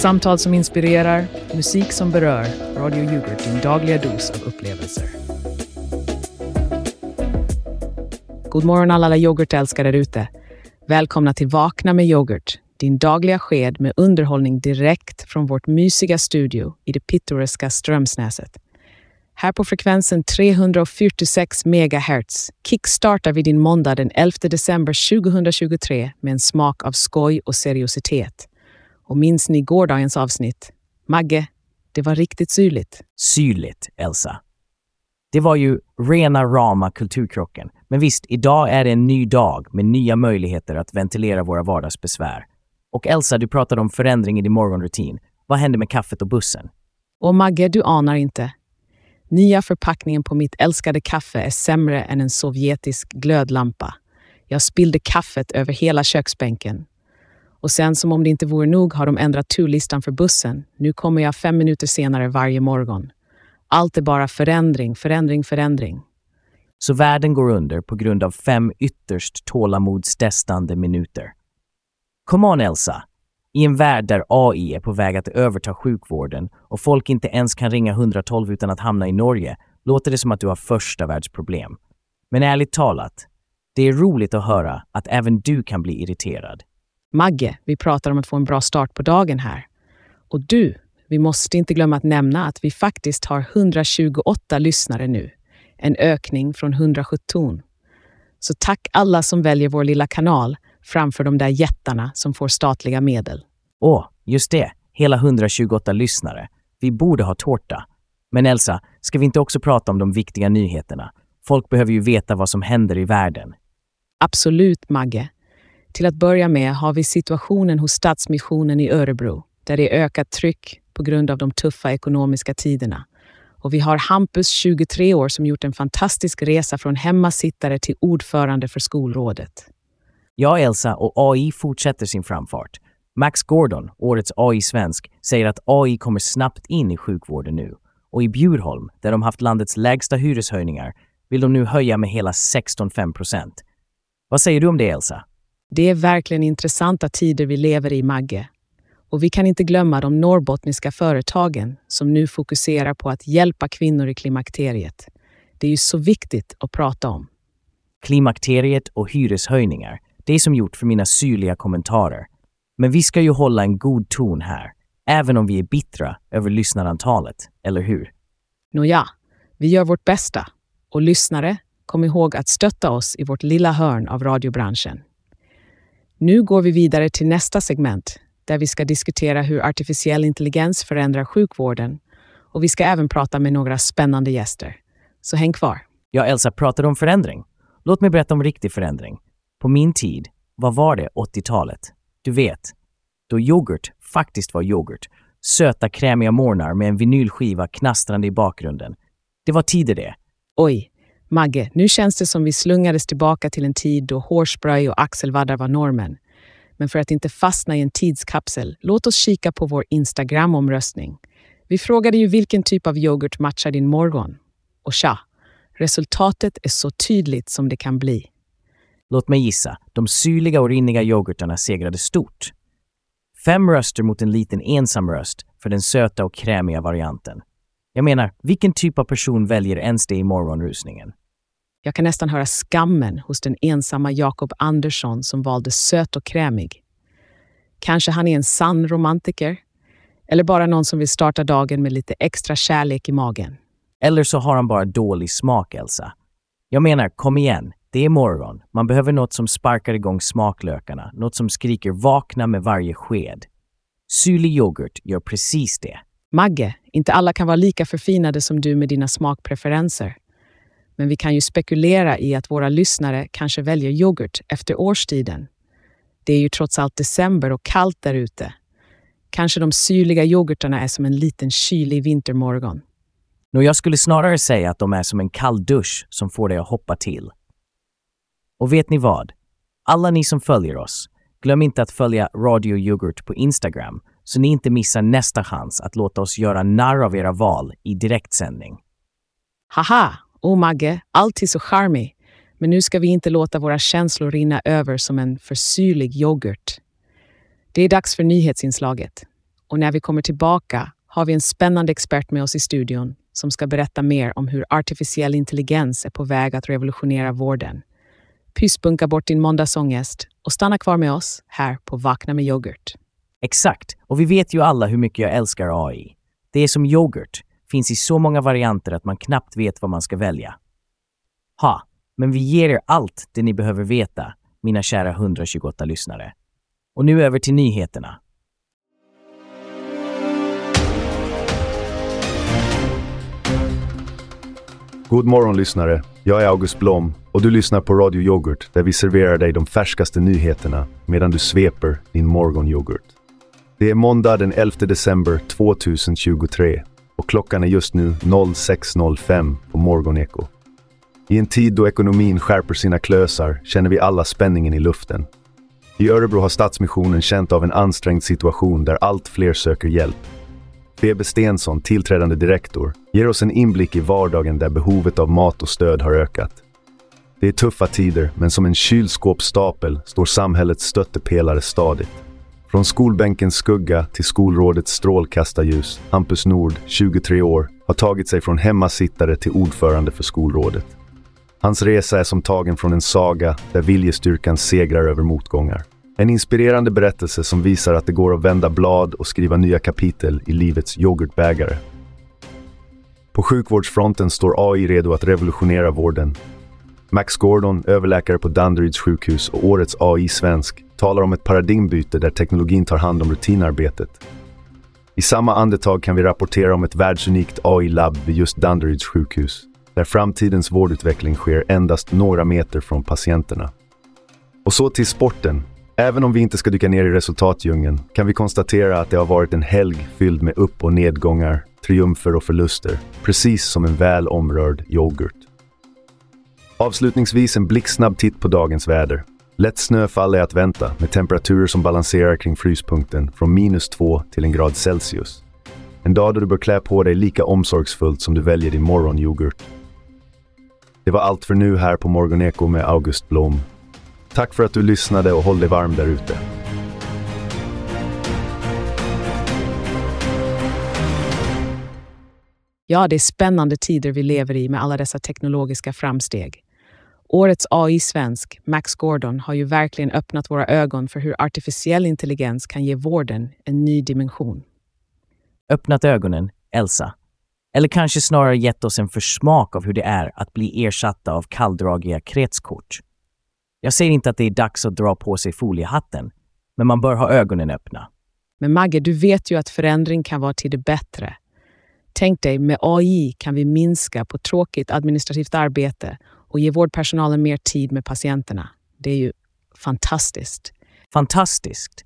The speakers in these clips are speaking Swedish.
Samtal som inspirerar, musik som berör. Radio Yoghurt, din dagliga dos av upplevelser. God morgon alla yoghurtälskare där ute. Välkomna till Vakna med yoghurt, din dagliga sked med underhållning direkt från vårt mysiga studio i det pittoreska Strömsnäset. Här på frekvensen 346 MHz kickstartar vi din måndag den 11 december 2023 med en smak av skoj och seriositet. Och minns ni gårdagens avsnitt? Magge, det var riktigt syrligt. Syrligt, Elsa. Det var ju rena rama kulturkrocken. Men visst, idag är det en ny dag med nya möjligheter att ventilera våra vardagsbesvär. Och Elsa, du pratade om förändring i din morgonrutin. Vad hände med kaffet och bussen? Och Magge, du anar inte. Nya förpackningen på mitt älskade kaffe är sämre än en sovjetisk glödlampa. Jag spillde kaffet över hela köksbänken. Och sen som om det inte vore nog har de ändrat turlistan för bussen. Nu kommer jag fem minuter senare varje morgon. Allt är bara förändring, förändring, förändring. Så världen går under på grund av fem ytterst tålamodstestande minuter. Come on Elsa! I en värld där AI är på väg att överta sjukvården och folk inte ens kan ringa 112 utan att hamna i Norge låter det som att du har första världsproblem. Men ärligt talat, det är roligt att höra att även du kan bli irriterad. Magge, vi pratar om att få en bra start på dagen här. Och du, vi måste inte glömma att nämna att vi faktiskt har 128 lyssnare nu. En ökning från 117. Så tack alla som väljer vår lilla kanal framför de där jättarna som får statliga medel. Åh, just det. Hela 128 lyssnare. Vi borde ha tårta. Men Elsa, ska vi inte också prata om de viktiga nyheterna? Folk behöver ju veta vad som händer i världen. Absolut, Magge. Till att börja med har vi situationen hos Stadsmissionen i Örebro, där det är ökat tryck på grund av de tuffa ekonomiska tiderna. Och vi har Hampus, 23 år, som gjort en fantastisk resa från hemmasittare till ordförande för skolrådet. Ja, Elsa, och AI fortsätter sin framfart. Max Gordon, årets AI-svensk, säger att AI kommer snabbt in i sjukvården nu. Och i Bjurholm, där de haft landets lägsta hyreshöjningar, vill de nu höja med hela 16,5 procent. Vad säger du om det, Elsa? Det är verkligen intressanta tider vi lever i, Magge. Och vi kan inte glömma de norrbottniska företagen som nu fokuserar på att hjälpa kvinnor i klimakteriet. Det är ju så viktigt att prata om. Klimakteriet och hyreshöjningar, det är som gjort för mina syrliga kommentarer. Men vi ska ju hålla en god ton här, även om vi är bittra över lyssnarantalet, eller hur? Nåja, vi gör vårt bästa. Och lyssnare, kom ihåg att stötta oss i vårt lilla hörn av radiobranschen. Nu går vi vidare till nästa segment där vi ska diskutera hur artificiell intelligens förändrar sjukvården och vi ska även prata med några spännande gäster. Så häng kvar. Ja, Elsa pratade om förändring. Låt mig berätta om riktig förändring. På min tid, vad var det 80-talet? Du vet, då yoghurt faktiskt var yoghurt. Söta, krämiga morgnar med en vinylskiva knastrande i bakgrunden. Det var tider det. Oj, Magge, nu känns det som vi slungades tillbaka till en tid då hårspray och axelvaddar var normen. Men för att inte fastna i en tidskapsel, låt oss kika på vår Instagram-omröstning. Vi frågade ju vilken typ av yoghurt matchar din morgon. Och tja, resultatet är så tydligt som det kan bli. Låt mig gissa, de syrliga och rinniga yoghurtarna segrade stort. Fem röster mot en liten ensam röst för den söta och krämiga varianten. Jag menar, vilken typ av person väljer ens det i morgonrusningen? Jag kan nästan höra skammen hos den ensamma Jakob Andersson som valde söt och krämig. Kanske han är en sann romantiker? Eller bara någon som vill starta dagen med lite extra kärlek i magen? Eller så har han bara dålig smak, Elsa. Jag menar, kom igen. Det är morgon. Man behöver något som sparkar igång smaklökarna. Något som skriker vakna med varje sked. Syrlig yoghurt gör precis det. Magge, inte alla kan vara lika förfinade som du med dina smakpreferenser. Men vi kan ju spekulera i att våra lyssnare kanske väljer yoghurt efter årstiden. Det är ju trots allt december och kallt där ute. Kanske de syrliga yoghurtarna är som en liten kylig vintermorgon. Nå, jag skulle snarare säga att de är som en kall dusch som får dig att hoppa till. Och vet ni vad? Alla ni som följer oss, glöm inte att följa Radio Yoghurt på Instagram så ni inte missar nästa chans att låta oss göra narr av era val i direktsändning. Haha! Oh Magge, alltid så charmig. Men nu ska vi inte låta våra känslor rinna över som en för syrlig yoghurt. Det är dags för nyhetsinslaget. Och när vi kommer tillbaka har vi en spännande expert med oss i studion som ska berätta mer om hur artificiell intelligens är på väg att revolutionera vården. Pyspunka bort din måndagsångest och stanna kvar med oss här på Vakna med yoghurt. Exakt, och vi vet ju alla hur mycket jag älskar AI. Det är som yoghurt, finns i så många varianter att man knappt vet vad man ska välja. Ha, men vi ger er allt det ni behöver veta, mina kära 128 lyssnare. Och nu över till nyheterna. God morgon lyssnare. Jag är August Blom och du lyssnar på Radio Yoghurt där vi serverar dig de färskaste nyheterna medan du sveper din morgonyoghurt. Det är måndag den 11 december 2023 och klockan är just nu 06.05 på Morgoneko. I en tid då ekonomin skärper sina klösar känner vi alla spänningen i luften. I Örebro har Stadsmissionen känt av en ansträngd situation där allt fler söker hjälp Bebe Stensson, tillträdande direktor, ger oss en inblick i vardagen där behovet av mat och stöd har ökat. Det är tuffa tider, men som en kylskåpsstapel står samhällets stöttepelare stadigt. Från skolbänkens skugga till skolrådets strålkastarljus, Hampus Nord, 23 år, har tagit sig från hemmasittare till ordförande för skolrådet. Hans resa är som tagen från en saga där viljestyrkan segrar över motgångar. En inspirerande berättelse som visar att det går att vända blad och skriva nya kapitel i livets yoghurtbägare. På sjukvårdsfronten står AI redo att revolutionera vården. Max Gordon, överläkare på Danderyds sjukhus och årets AI-svensk, talar om ett paradigmbyte där teknologin tar hand om rutinarbetet. I samma andetag kan vi rapportera om ett världsunikt AI-labb vid just Danderyds sjukhus, där framtidens vårdutveckling sker endast några meter från patienterna. Och så till sporten, Även om vi inte ska dyka ner i resultatdjungeln kan vi konstatera att det har varit en helg fylld med upp och nedgångar, triumfer och förluster, precis som en väl omrörd yoghurt. Avslutningsvis en blixtsnabb titt på dagens väder. Lätt snöfall är att vänta med temperaturer som balanserar kring fryspunkten från minus 2 till en grad Celsius. En dag då du bör klä på dig lika omsorgsfullt som du väljer din morgonyoghurt. Det var allt för nu här på Morgoneko med August Blom. Tack för att du lyssnade och håll dig varm där ute. Ja, det är spännande tider vi lever i med alla dessa teknologiska framsteg. Årets AI-svensk, Max Gordon, har ju verkligen öppnat våra ögon för hur artificiell intelligens kan ge vården en ny dimension. Öppnat ögonen, Elsa. Eller kanske snarare gett oss en försmak av hur det är att bli ersatta av kalldragiga kretskort. Jag säger inte att det är dags att dra på sig foliehatten, men man bör ha ögonen öppna. Men Magge, du vet ju att förändring kan vara till det bättre. Tänk dig, med AI kan vi minska på tråkigt administrativt arbete och ge vårdpersonalen mer tid med patienterna. Det är ju fantastiskt. Fantastiskt?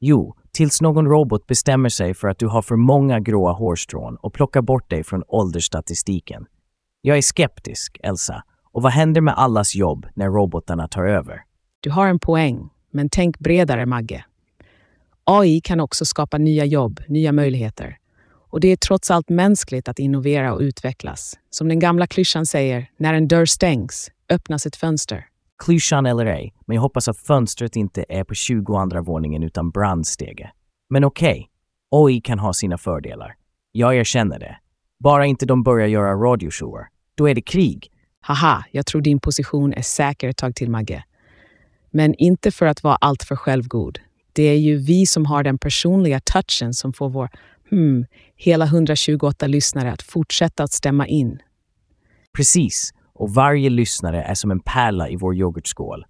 Jo, tills någon robot bestämmer sig för att du har för många gråa hårstrån och plockar bort dig från åldersstatistiken. Jag är skeptisk, Elsa, och vad händer med allas jobb när robotarna tar över? Du har en poäng, men tänk bredare, Magge. AI kan också skapa nya jobb, nya möjligheter. Och det är trots allt mänskligt att innovera och utvecklas. Som den gamla klyschan säger, när en dörr stängs öppnas ett fönster. Klyschan eller ej, men jag hoppas att fönstret inte är på 22 våningen utan brandstege. Men okej, okay, AI kan ha sina fördelar. Jag erkänner det. Bara inte de börjar göra radioshower. Då är det krig Haha, jag tror din position är säker ett tag till, Magge. Men inte för att vara alltför självgod. Det är ju vi som har den personliga touchen som får vår, hmm, hela 128 lyssnare att fortsätta att stämma in. Precis, och varje lyssnare är som en pärla i vår yoghurtskål.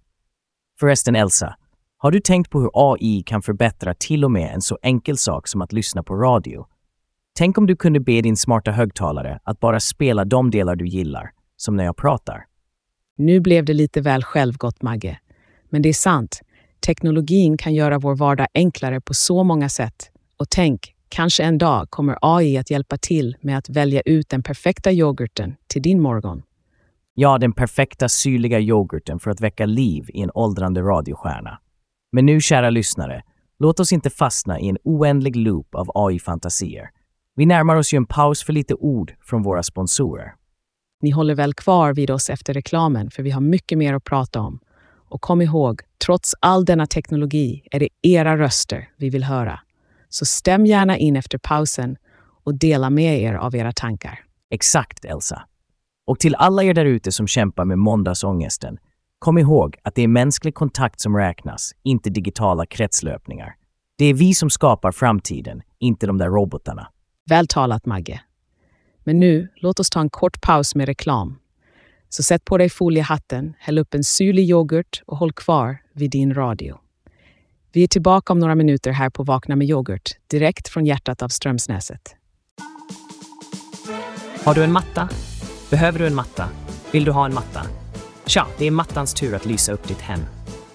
Förresten, Elsa, har du tänkt på hur AI kan förbättra till och med en så enkel sak som att lyssna på radio? Tänk om du kunde be din smarta högtalare att bara spela de delar du gillar som när jag pratar. Nu blev det lite väl självgott, Magge. Men det är sant. Teknologin kan göra vår vardag enklare på så många sätt. Och tänk, kanske en dag kommer AI att hjälpa till med att välja ut den perfekta yoghurten till din morgon. Ja, den perfekta syrliga yoghurten för att väcka liv i en åldrande radiostjärna. Men nu, kära lyssnare, låt oss inte fastna i en oändlig loop av AI-fantasier. Vi närmar oss ju en paus för lite ord från våra sponsorer. Ni håller väl kvar vid oss efter reklamen för vi har mycket mer att prata om. Och kom ihåg, trots all denna teknologi är det era röster vi vill höra. Så stäm gärna in efter pausen och dela med er av era tankar. Exakt, Elsa. Och till alla er där ute som kämpar med måndagsångesten, kom ihåg att det är mänsklig kontakt som räknas, inte digitala kretslöpningar. Det är vi som skapar framtiden, inte de där robotarna. Väl talat, Magge. Men nu, låt oss ta en kort paus med reklam. Så sätt på dig foliehatten, häll upp en syrlig yoghurt och håll kvar vid din radio. Vi är tillbaka om några minuter här på Vakna med yoghurt, direkt från hjärtat av Strömsnäset. Har du en matta? Behöver du en matta? Vill du ha en matta? Tja, det är mattans tur att lysa upp ditt hem.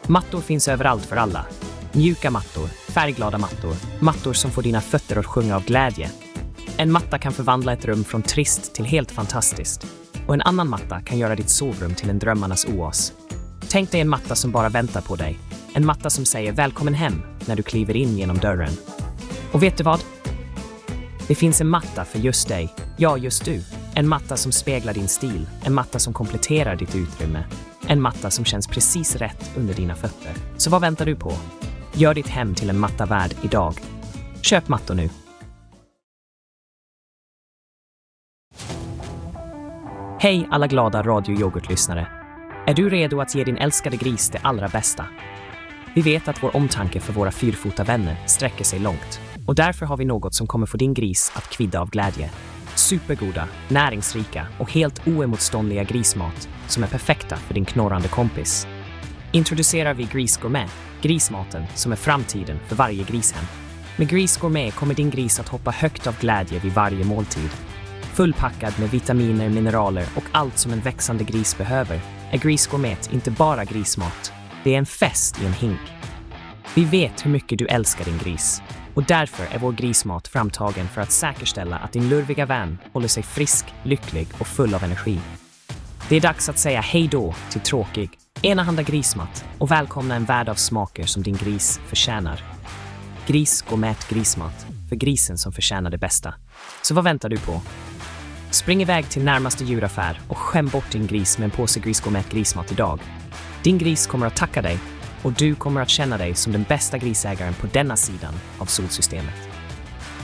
Mattor finns överallt för alla. Mjuka mattor, färgglada mattor, mattor som får dina fötter att sjunga av glädje. En matta kan förvandla ett rum från trist till helt fantastiskt. Och en annan matta kan göra ditt sovrum till en drömmarnas oas. Tänk dig en matta som bara väntar på dig. En matta som säger välkommen hem när du kliver in genom dörren. Och vet du vad? Det finns en matta för just dig. Ja, just du. En matta som speglar din stil. En matta som kompletterar ditt utrymme. En matta som känns precis rätt under dina fötter. Så vad väntar du på? Gör ditt hem till en matta värd idag. Köp mattor nu. Hej alla glada radioyoghurtlyssnare. Är du redo att ge din älskade gris det allra bästa? Vi vet att vår omtanke för våra fyrfota vänner sträcker sig långt och därför har vi något som kommer få din gris att kvidda av glädje. Supergoda, näringsrika och helt oemotståndliga grismat som är perfekta för din knorrande kompis. Introducerar vi Gris Gourmet, grismaten som är framtiden för varje grishem. Med Gris Gourmet kommer din gris att hoppa högt av glädje vid varje måltid. Fullpackad med vitaminer, mineraler och allt som en växande gris behöver är Gris Gourmet inte bara grismat, det är en fest i en hink. Vi vet hur mycket du älskar din gris och därför är vår grismat framtagen för att säkerställa att din lurviga vän håller sig frisk, lycklig och full av energi. Det är dags att säga hej då till tråkig, enahanda grismat och välkomna en värld av smaker som din gris förtjänar. Gris Gourmet Grismat, för grisen som förtjänar det bästa. Så vad väntar du på? Spring iväg till närmaste djuraffär och skäm bort din gris med en påse Gris Gourmet Grismat idag. Din gris kommer att tacka dig och du kommer att känna dig som den bästa grisägaren på denna sidan av solsystemet.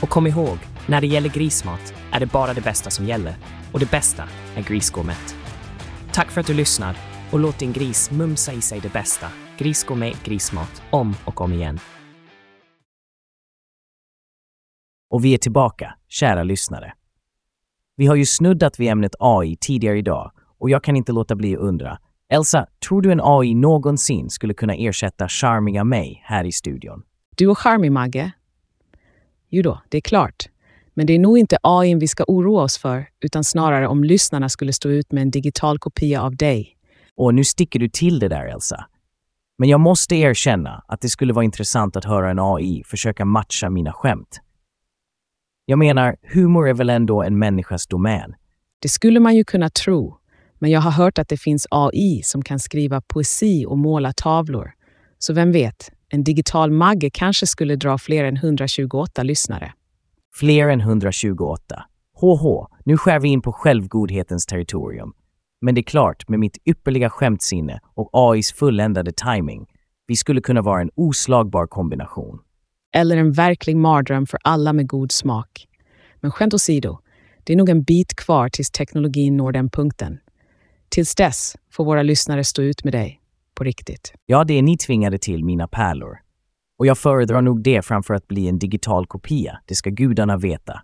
Och kom ihåg, när det gäller grismat är det bara det bästa som gäller och det bästa är grisgourmet. Tack för att du lyssnar och låt din gris mumsa i sig det bästa. Grisgourmet Grismat om och om igen. Och vi är tillbaka, kära lyssnare. Vi har ju snuddat vid ämnet AI tidigare idag och jag kan inte låta bli att undra. Elsa, tror du en AI någonsin skulle kunna ersätta charmiga mig här i studion? Du och charmig, Magge? Jo då, det är klart. Men det är nog inte AI vi ska oroa oss för, utan snarare om lyssnarna skulle stå ut med en digital kopia av dig. Och nu sticker du till det där, Elsa. Men jag måste erkänna att det skulle vara intressant att höra en AI försöka matcha mina skämt. Jag menar, humor är väl ändå en människas domän? Det skulle man ju kunna tro, men jag har hört att det finns AI som kan skriva poesi och måla tavlor. Så vem vet, en digital Magge kanske skulle dra fler än 128 lyssnare. Fler än 128. HH, nu skär vi in på självgodhetens territorium. Men det är klart, med mitt ypperliga skämtsinne och AIs fulländade timing, vi skulle kunna vara en oslagbar kombination. Eller en verklig mardröm för alla med god smak. Men skämt åsido, det är nog en bit kvar tills teknologin når den punkten. Tills dess får våra lyssnare stå ut med dig. På riktigt. Ja, det är ni tvingade till, mina pärlor. Och jag föredrar nog det framför att bli en digital kopia, det ska gudarna veta.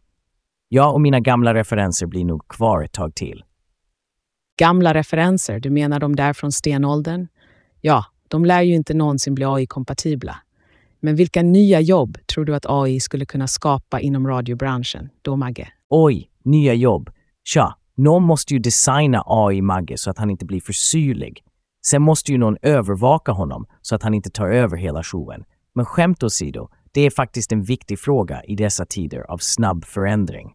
Jag och mina gamla referenser blir nog kvar ett tag till. Gamla referenser, du menar de där från stenåldern? Ja, de lär ju inte någonsin bli AI-kompatibla. Men vilka nya jobb tror du att AI skulle kunna skapa inom radiobranschen då, Magge? Oj, nya jobb. Tja, någon måste ju designa AI-Magge så att han inte blir för syrlig. Sen måste ju någon övervaka honom så att han inte tar över hela showen. Men skämt åsido, det är faktiskt en viktig fråga i dessa tider av snabb förändring.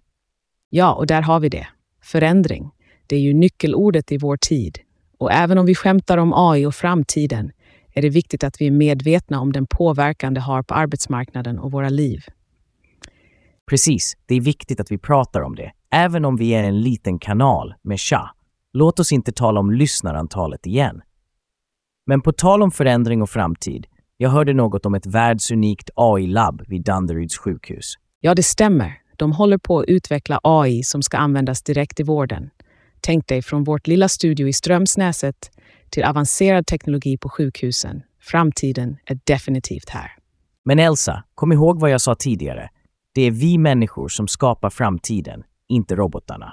Ja, och där har vi det. Förändring. Det är ju nyckelordet i vår tid. Och även om vi skämtar om AI och framtiden är det viktigt att vi är medvetna om den påverkan det har på arbetsmarknaden och våra liv. Precis, det är viktigt att vi pratar om det, även om vi är en liten kanal med tja. Låt oss inte tala om lyssnarantalet igen. Men på tal om förändring och framtid, Jag hörde något om ett världsunikt AI-labb vid Danderyds sjukhus. Ja, det stämmer. De håller på att utveckla AI som ska användas direkt i vården. Tänk dig från vårt lilla studio i Strömsnäset till avancerad teknologi på sjukhusen. Framtiden är definitivt här. Men Elsa, kom ihåg vad jag sa tidigare. Det är vi människor som skapar framtiden, inte robotarna.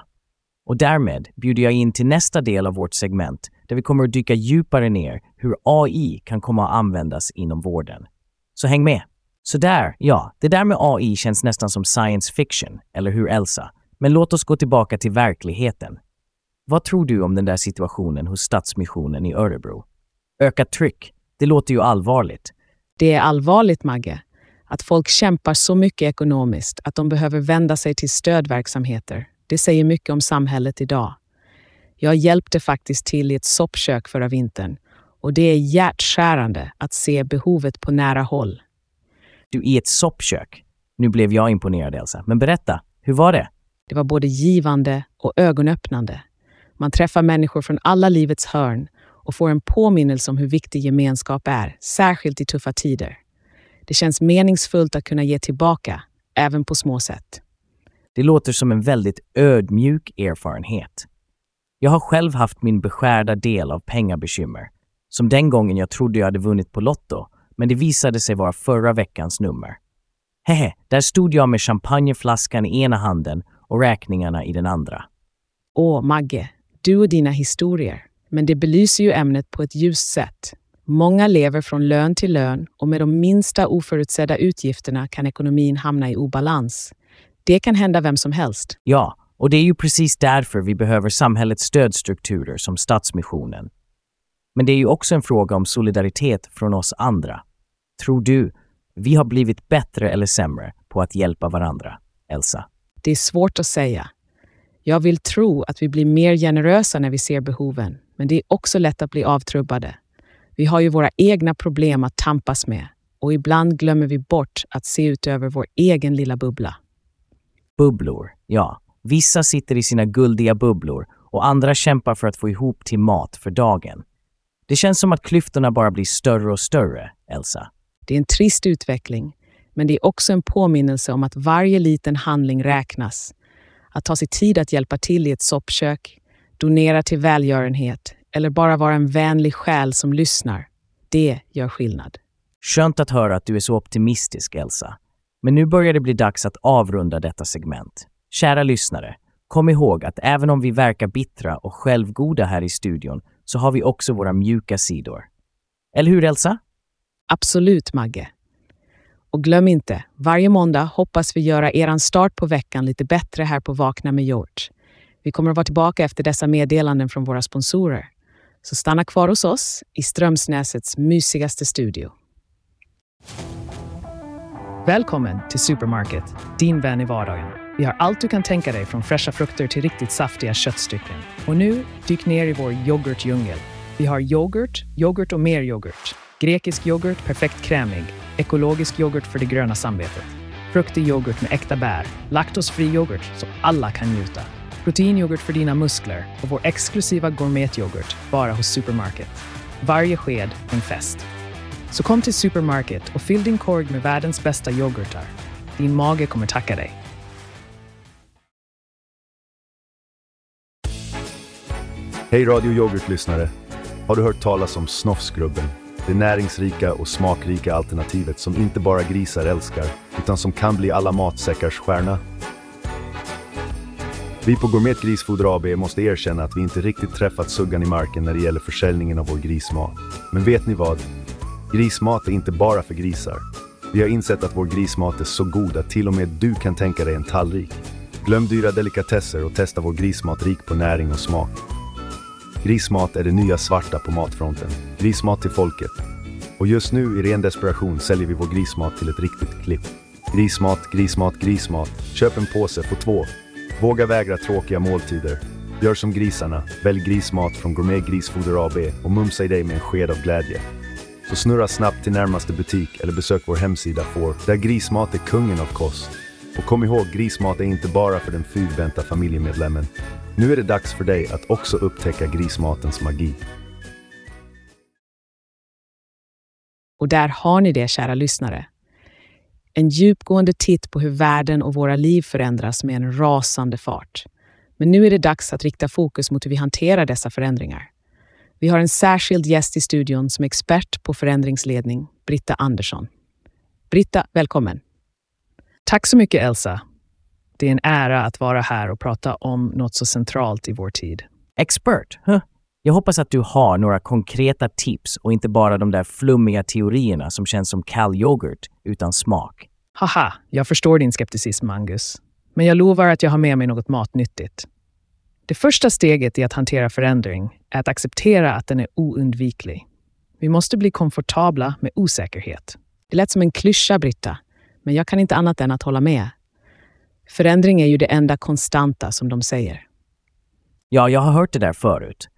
Och därmed bjuder jag in till nästa del av vårt segment där vi kommer att dyka djupare ner hur AI kan komma att användas inom vården. Så häng med! Så där, ja, det där med AI känns nästan som science fiction, eller hur Elsa? Men låt oss gå tillbaka till verkligheten. Vad tror du om den där situationen hos Stadsmissionen i Örebro? Ökat tryck, det låter ju allvarligt. Det är allvarligt, Magge, att folk kämpar så mycket ekonomiskt att de behöver vända sig till stödverksamheter. Det säger mycket om samhället idag. Jag hjälpte faktiskt till i ett soppkök förra vintern och det är hjärtskärande att se behovet på nära håll. Du, i ett soppkök. Nu blev jag imponerad, Elsa. Men berätta, hur var det? Det var både givande och ögonöppnande. Man träffar människor från alla livets hörn och får en påminnelse om hur viktig gemenskap är, särskilt i tuffa tider. Det känns meningsfullt att kunna ge tillbaka, även på små sätt. Det låter som en väldigt ödmjuk erfarenhet. Jag har själv haft min beskärda del av pengabekymmer. Som den gången jag trodde jag hade vunnit på Lotto, men det visade sig vara förra veckans nummer. Hehe, där stod jag med champagneflaskan i ena handen och räkningarna i den andra. Åh, Magge, du och dina historier. Men det belyser ju ämnet på ett ljust sätt. Många lever från lön till lön och med de minsta oförutsedda utgifterna kan ekonomin hamna i obalans. Det kan hända vem som helst. Ja, och det är ju precis därför vi behöver samhällets stödstrukturer som Stadsmissionen. Men det är ju också en fråga om solidaritet från oss andra. Tror du vi har blivit bättre eller sämre på att hjälpa varandra, Elsa? Det är svårt att säga. Jag vill tro att vi blir mer generösa när vi ser behoven, men det är också lätt att bli avtrubbade. Vi har ju våra egna problem att tampas med och ibland glömmer vi bort att se ut över vår egen lilla bubbla. Bubblor, ja. Vissa sitter i sina guldiga bubblor och andra kämpar för att få ihop till mat för dagen. Det känns som att klyftorna bara blir större och större, Elsa. Det är en trist utveckling, men det är också en påminnelse om att varje liten handling räknas. Att ta sig tid att hjälpa till i ett soppkök, donera till välgörenhet eller bara vara en vänlig själ som lyssnar. Det gör skillnad. Skönt att höra att du är så optimistisk, Elsa. Men nu börjar det bli dags att avrunda detta segment. Kära lyssnare, kom ihåg att även om vi verkar bittra och självgoda här i studion så har vi också våra mjuka sidor. Eller hur, Elsa? Absolut, Magge. Och glöm inte, varje måndag hoppas vi göra eran start på veckan lite bättre här på Vakna med George. Vi kommer att vara tillbaka efter dessa meddelanden från våra sponsorer. Så stanna kvar hos oss i Strömsnäsets mysigaste studio. Välkommen till Supermarket, din vän i vardagen. Vi har allt du kan tänka dig från fräscha frukter till riktigt saftiga köttstycken. Och nu, dyk ner i vår yoghurtdjungel. Vi har yoghurt, yoghurt och mer yoghurt. Grekisk yoghurt, perfekt krämig. Ekologisk yoghurt för det gröna samvetet. Fruktig yoghurt med äkta bär. Laktosfri yoghurt så alla kan njuta. Proteinyoghurt för dina muskler och vår exklusiva gourmetyoghurt bara hos Supermarket. Varje sked en fest. Så kom till Supermarket och fyll din korg med världens bästa yoghurtar. Din mage kommer tacka dig. Hej Radio Yoghurt-lyssnare! Har du hört talas om Snofsgrubben? Det näringsrika och smakrika alternativet som inte bara grisar älskar, utan som kan bli alla matsäckars stjärna. Vi på Gourmet Grisfoder AB måste erkänna att vi inte riktigt träffat suggan i marken när det gäller försäljningen av vår grismat. Men vet ni vad? Grismat är inte bara för grisar. Vi har insett att vår grismat är så god att till och med du kan tänka dig en tallrik. Glöm dyra delikatesser och testa vår grismat rik på näring och smak. Grismat är det nya svarta på matfronten. Grismat till folket. Och just nu i ren desperation säljer vi vår grismat till ett riktigt klipp. Grismat, grismat, grismat. Köp en påse, få två. Våga vägra tråkiga måltider. Gör som grisarna. Välj grismat från Gourmet Grisfoder AB och mumsa i dig med en sked av glädje. Så snurra snabbt till närmaste butik eller besök vår hemsida får, där grismat är kungen av kost. Och kom ihåg, grismat är inte bara för den fyrbenta familjemedlemmen. Nu är det dags för dig att också upptäcka grismatens magi. Och där har ni det, kära lyssnare. En djupgående titt på hur världen och våra liv förändras med en rasande fart. Men nu är det dags att rikta fokus mot hur vi hanterar dessa förändringar. Vi har en särskild gäst i studion som är expert på förändringsledning, Britta Andersson. Britta, välkommen. Tack så mycket Elsa. Det är en ära att vara här och prata om något så centralt i vår tid. Expert? Huh? Jag hoppas att du har några konkreta tips och inte bara de där flummiga teorierna som känns som kall yoghurt utan smak. Haha, jag förstår din skepticism, Angus. Men jag lovar att jag har med mig något matnyttigt. Det första steget i att hantera förändring är att acceptera att den är oundviklig. Vi måste bli komfortabla med osäkerhet. Det lät som en klyscha, Britta, men jag kan inte annat än att hålla med. Förändring är ju det enda konstanta, som de säger. Ja, jag har hört det där förut.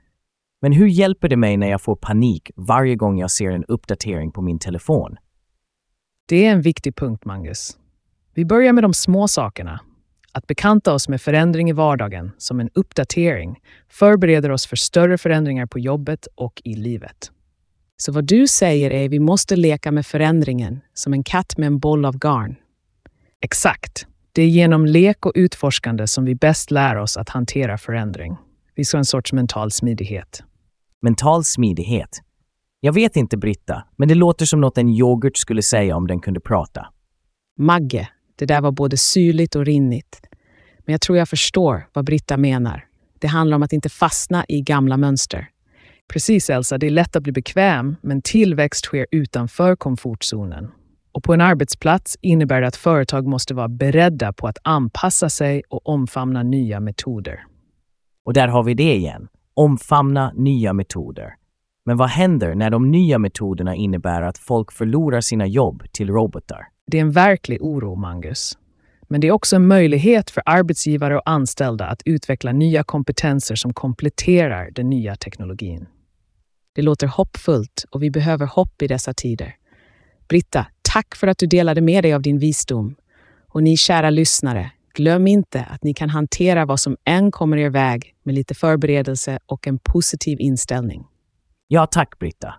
Men hur hjälper det mig när jag får panik varje gång jag ser en uppdatering på min telefon? Det är en viktig punkt, Mangus. Vi börjar med de små sakerna. Att bekanta oss med förändring i vardagen, som en uppdatering, förbereder oss för större förändringar på jobbet och i livet. Så vad du säger är att vi måste leka med förändringen, som en katt med en boll av garn. Exakt. Det är genom lek och utforskande som vi bäst lär oss att hantera förändring. Vi ska ha en sorts mental smidighet. Mental smidighet. Jag vet inte, Britta, men det låter som något en yoghurt skulle säga om den kunde prata. Magge, det där var både syrligt och rinnigt. Men jag tror jag förstår vad Britta menar. Det handlar om att inte fastna i gamla mönster. Precis, Elsa. Det är lätt att bli bekväm, men tillväxt sker utanför komfortzonen. Och på en arbetsplats innebär det att företag måste vara beredda på att anpassa sig och omfamna nya metoder. Och där har vi det igen. Omfamna nya metoder. Men vad händer när de nya metoderna innebär att folk förlorar sina jobb till robotar? Det är en verklig oro, Mangus. Men det är också en möjlighet för arbetsgivare och anställda att utveckla nya kompetenser som kompletterar den nya teknologin. Det låter hoppfullt och vi behöver hopp i dessa tider. Britta, tack för att du delade med dig av din visdom. Och ni kära lyssnare, glöm inte att ni kan hantera vad som än kommer er väg med lite förberedelse och en positiv inställning. Ja, tack Britta.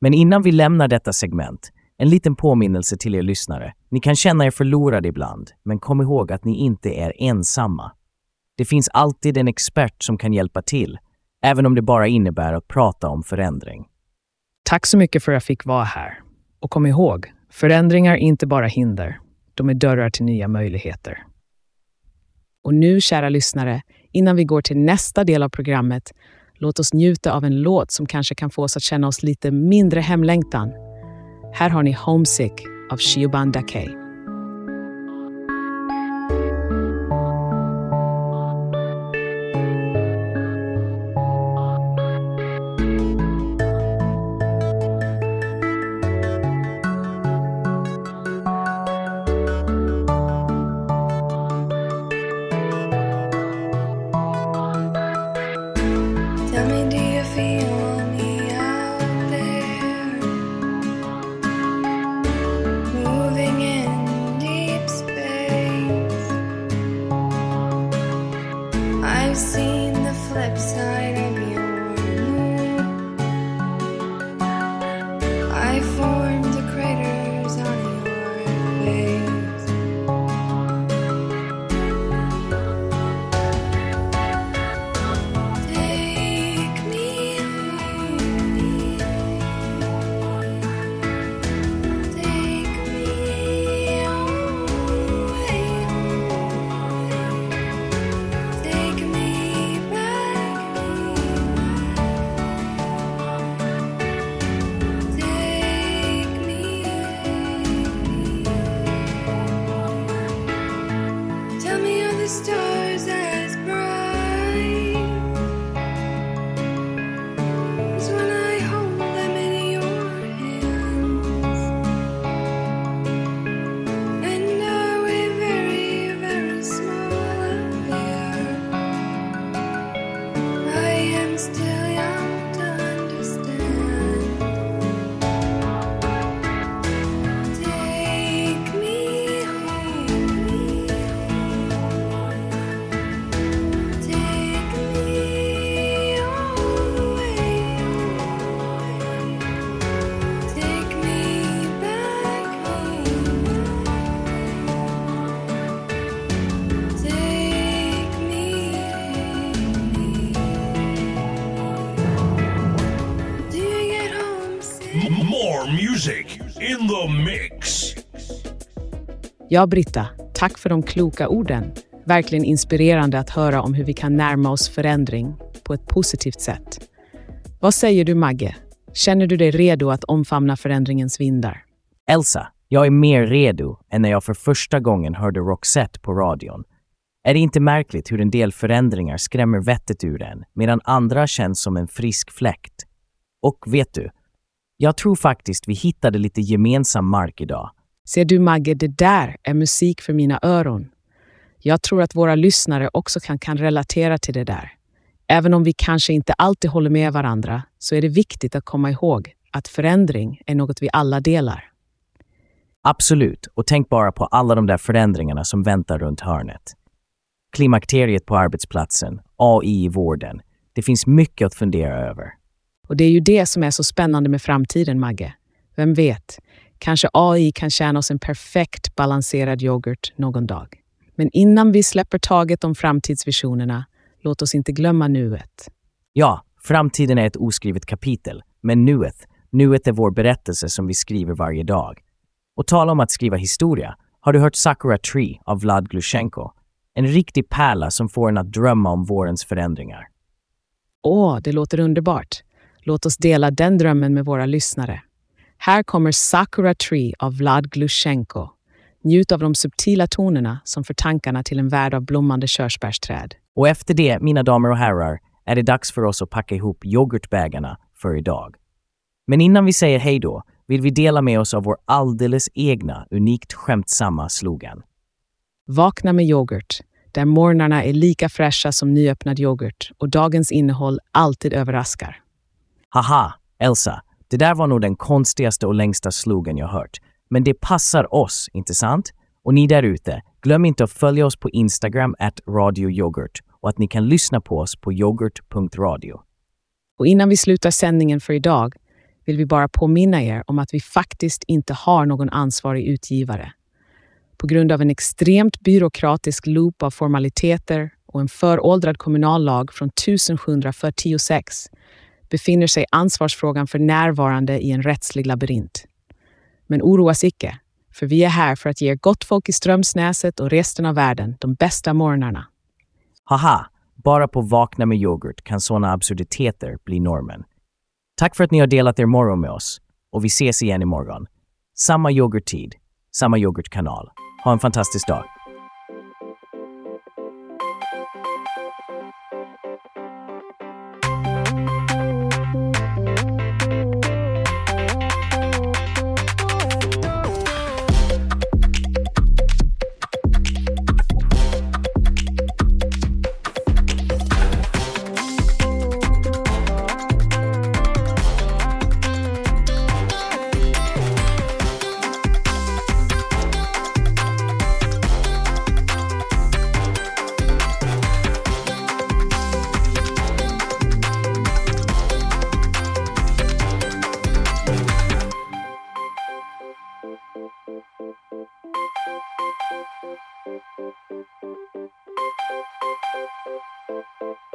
Men innan vi lämnar detta segment, en liten påminnelse till er lyssnare. Ni kan känna er förlorade ibland, men kom ihåg att ni inte är ensamma. Det finns alltid en expert som kan hjälpa till, även om det bara innebär att prata om förändring. Tack så mycket för att jag fick vara här. Och kom ihåg, förändringar är inte bara hinder. De är dörrar till nya möjligheter. Och nu, kära lyssnare, innan vi går till nästa del av programmet, låt oss njuta av en låt som kanske kan få oss att känna oss lite mindre hemlängtan. Här har ni Homesick av Shiobан Dakey. In the mix. Ja, Britta, tack för de kloka orden. Verkligen inspirerande att höra om hur vi kan närma oss förändring på ett positivt sätt. Vad säger du, Magge? Känner du dig redo att omfamna förändringens vindar? Elsa, jag är mer redo än när jag för första gången hörde Roxette på radion. Är det inte märkligt hur en del förändringar skrämmer vettet ur en, medan andra känns som en frisk fläkt? Och vet du, jag tror faktiskt vi hittade lite gemensam mark idag. Ser du, Magge, det där är musik för mina öron. Jag tror att våra lyssnare också kan, kan relatera till det där. Även om vi kanske inte alltid håller med varandra så är det viktigt att komma ihåg att förändring är något vi alla delar. Absolut, och tänk bara på alla de där förändringarna som väntar runt hörnet. Klimakteriet på arbetsplatsen, AI i vården. Det finns mycket att fundera över. Och det är ju det som är så spännande med framtiden, Magge. Vem vet, kanske AI kan tjäna oss en perfekt balanserad yoghurt någon dag. Men innan vi släpper taget om framtidsvisionerna, låt oss inte glömma nuet. Ja, framtiden är ett oskrivet kapitel, men nuet, nuet är vår berättelse som vi skriver varje dag. Och tala om att skriva historia, har du hört Sakura Tree av Vlad Glushenko? En riktig pärla som får en att drömma om vårens förändringar. Åh, det låter underbart. Låt oss dela den drömmen med våra lyssnare. Här kommer Sakura Tree av Vlad Glushenko. Njut av de subtila tonerna som för tankarna till en värld av blommande körsbärsträd. Och efter det, mina damer och herrar, är det dags för oss att packa ihop yoghurtbägarna för idag. Men innan vi säger hej då vill vi dela med oss av vår alldeles egna, unikt skämtsamma slogan. Vakna med yoghurt, där morgnarna är lika fräscha som nyöppnad yoghurt och dagens innehåll alltid överraskar. Haha, Elsa, det där var nog den konstigaste och längsta slogan jag hört. Men det passar oss, inte sant? Och ni där ute, glöm inte att följa oss på Instagram at radioyoghurt och att ni kan lyssna på oss på yoghurt.radio. Och innan vi slutar sändningen för idag vill vi bara påminna er om att vi faktiskt inte har någon ansvarig utgivare. På grund av en extremt byråkratisk loop av formaliteter och en föråldrad kommunallag från 1746 befinner sig ansvarsfrågan för närvarande i en rättslig labyrint. Men oroas icke, för vi är här för att ge gott folk i Strömsnäset och resten av världen de bästa morgnarna. Haha, bara på Vakna med yoghurt kan sådana absurditeter bli normen. Tack för att ni har delat er morgon med oss och vi ses igen imorgon. Samma yoghurttid, samma yoghurtkanal. Ha en fantastisk dag. Thank you.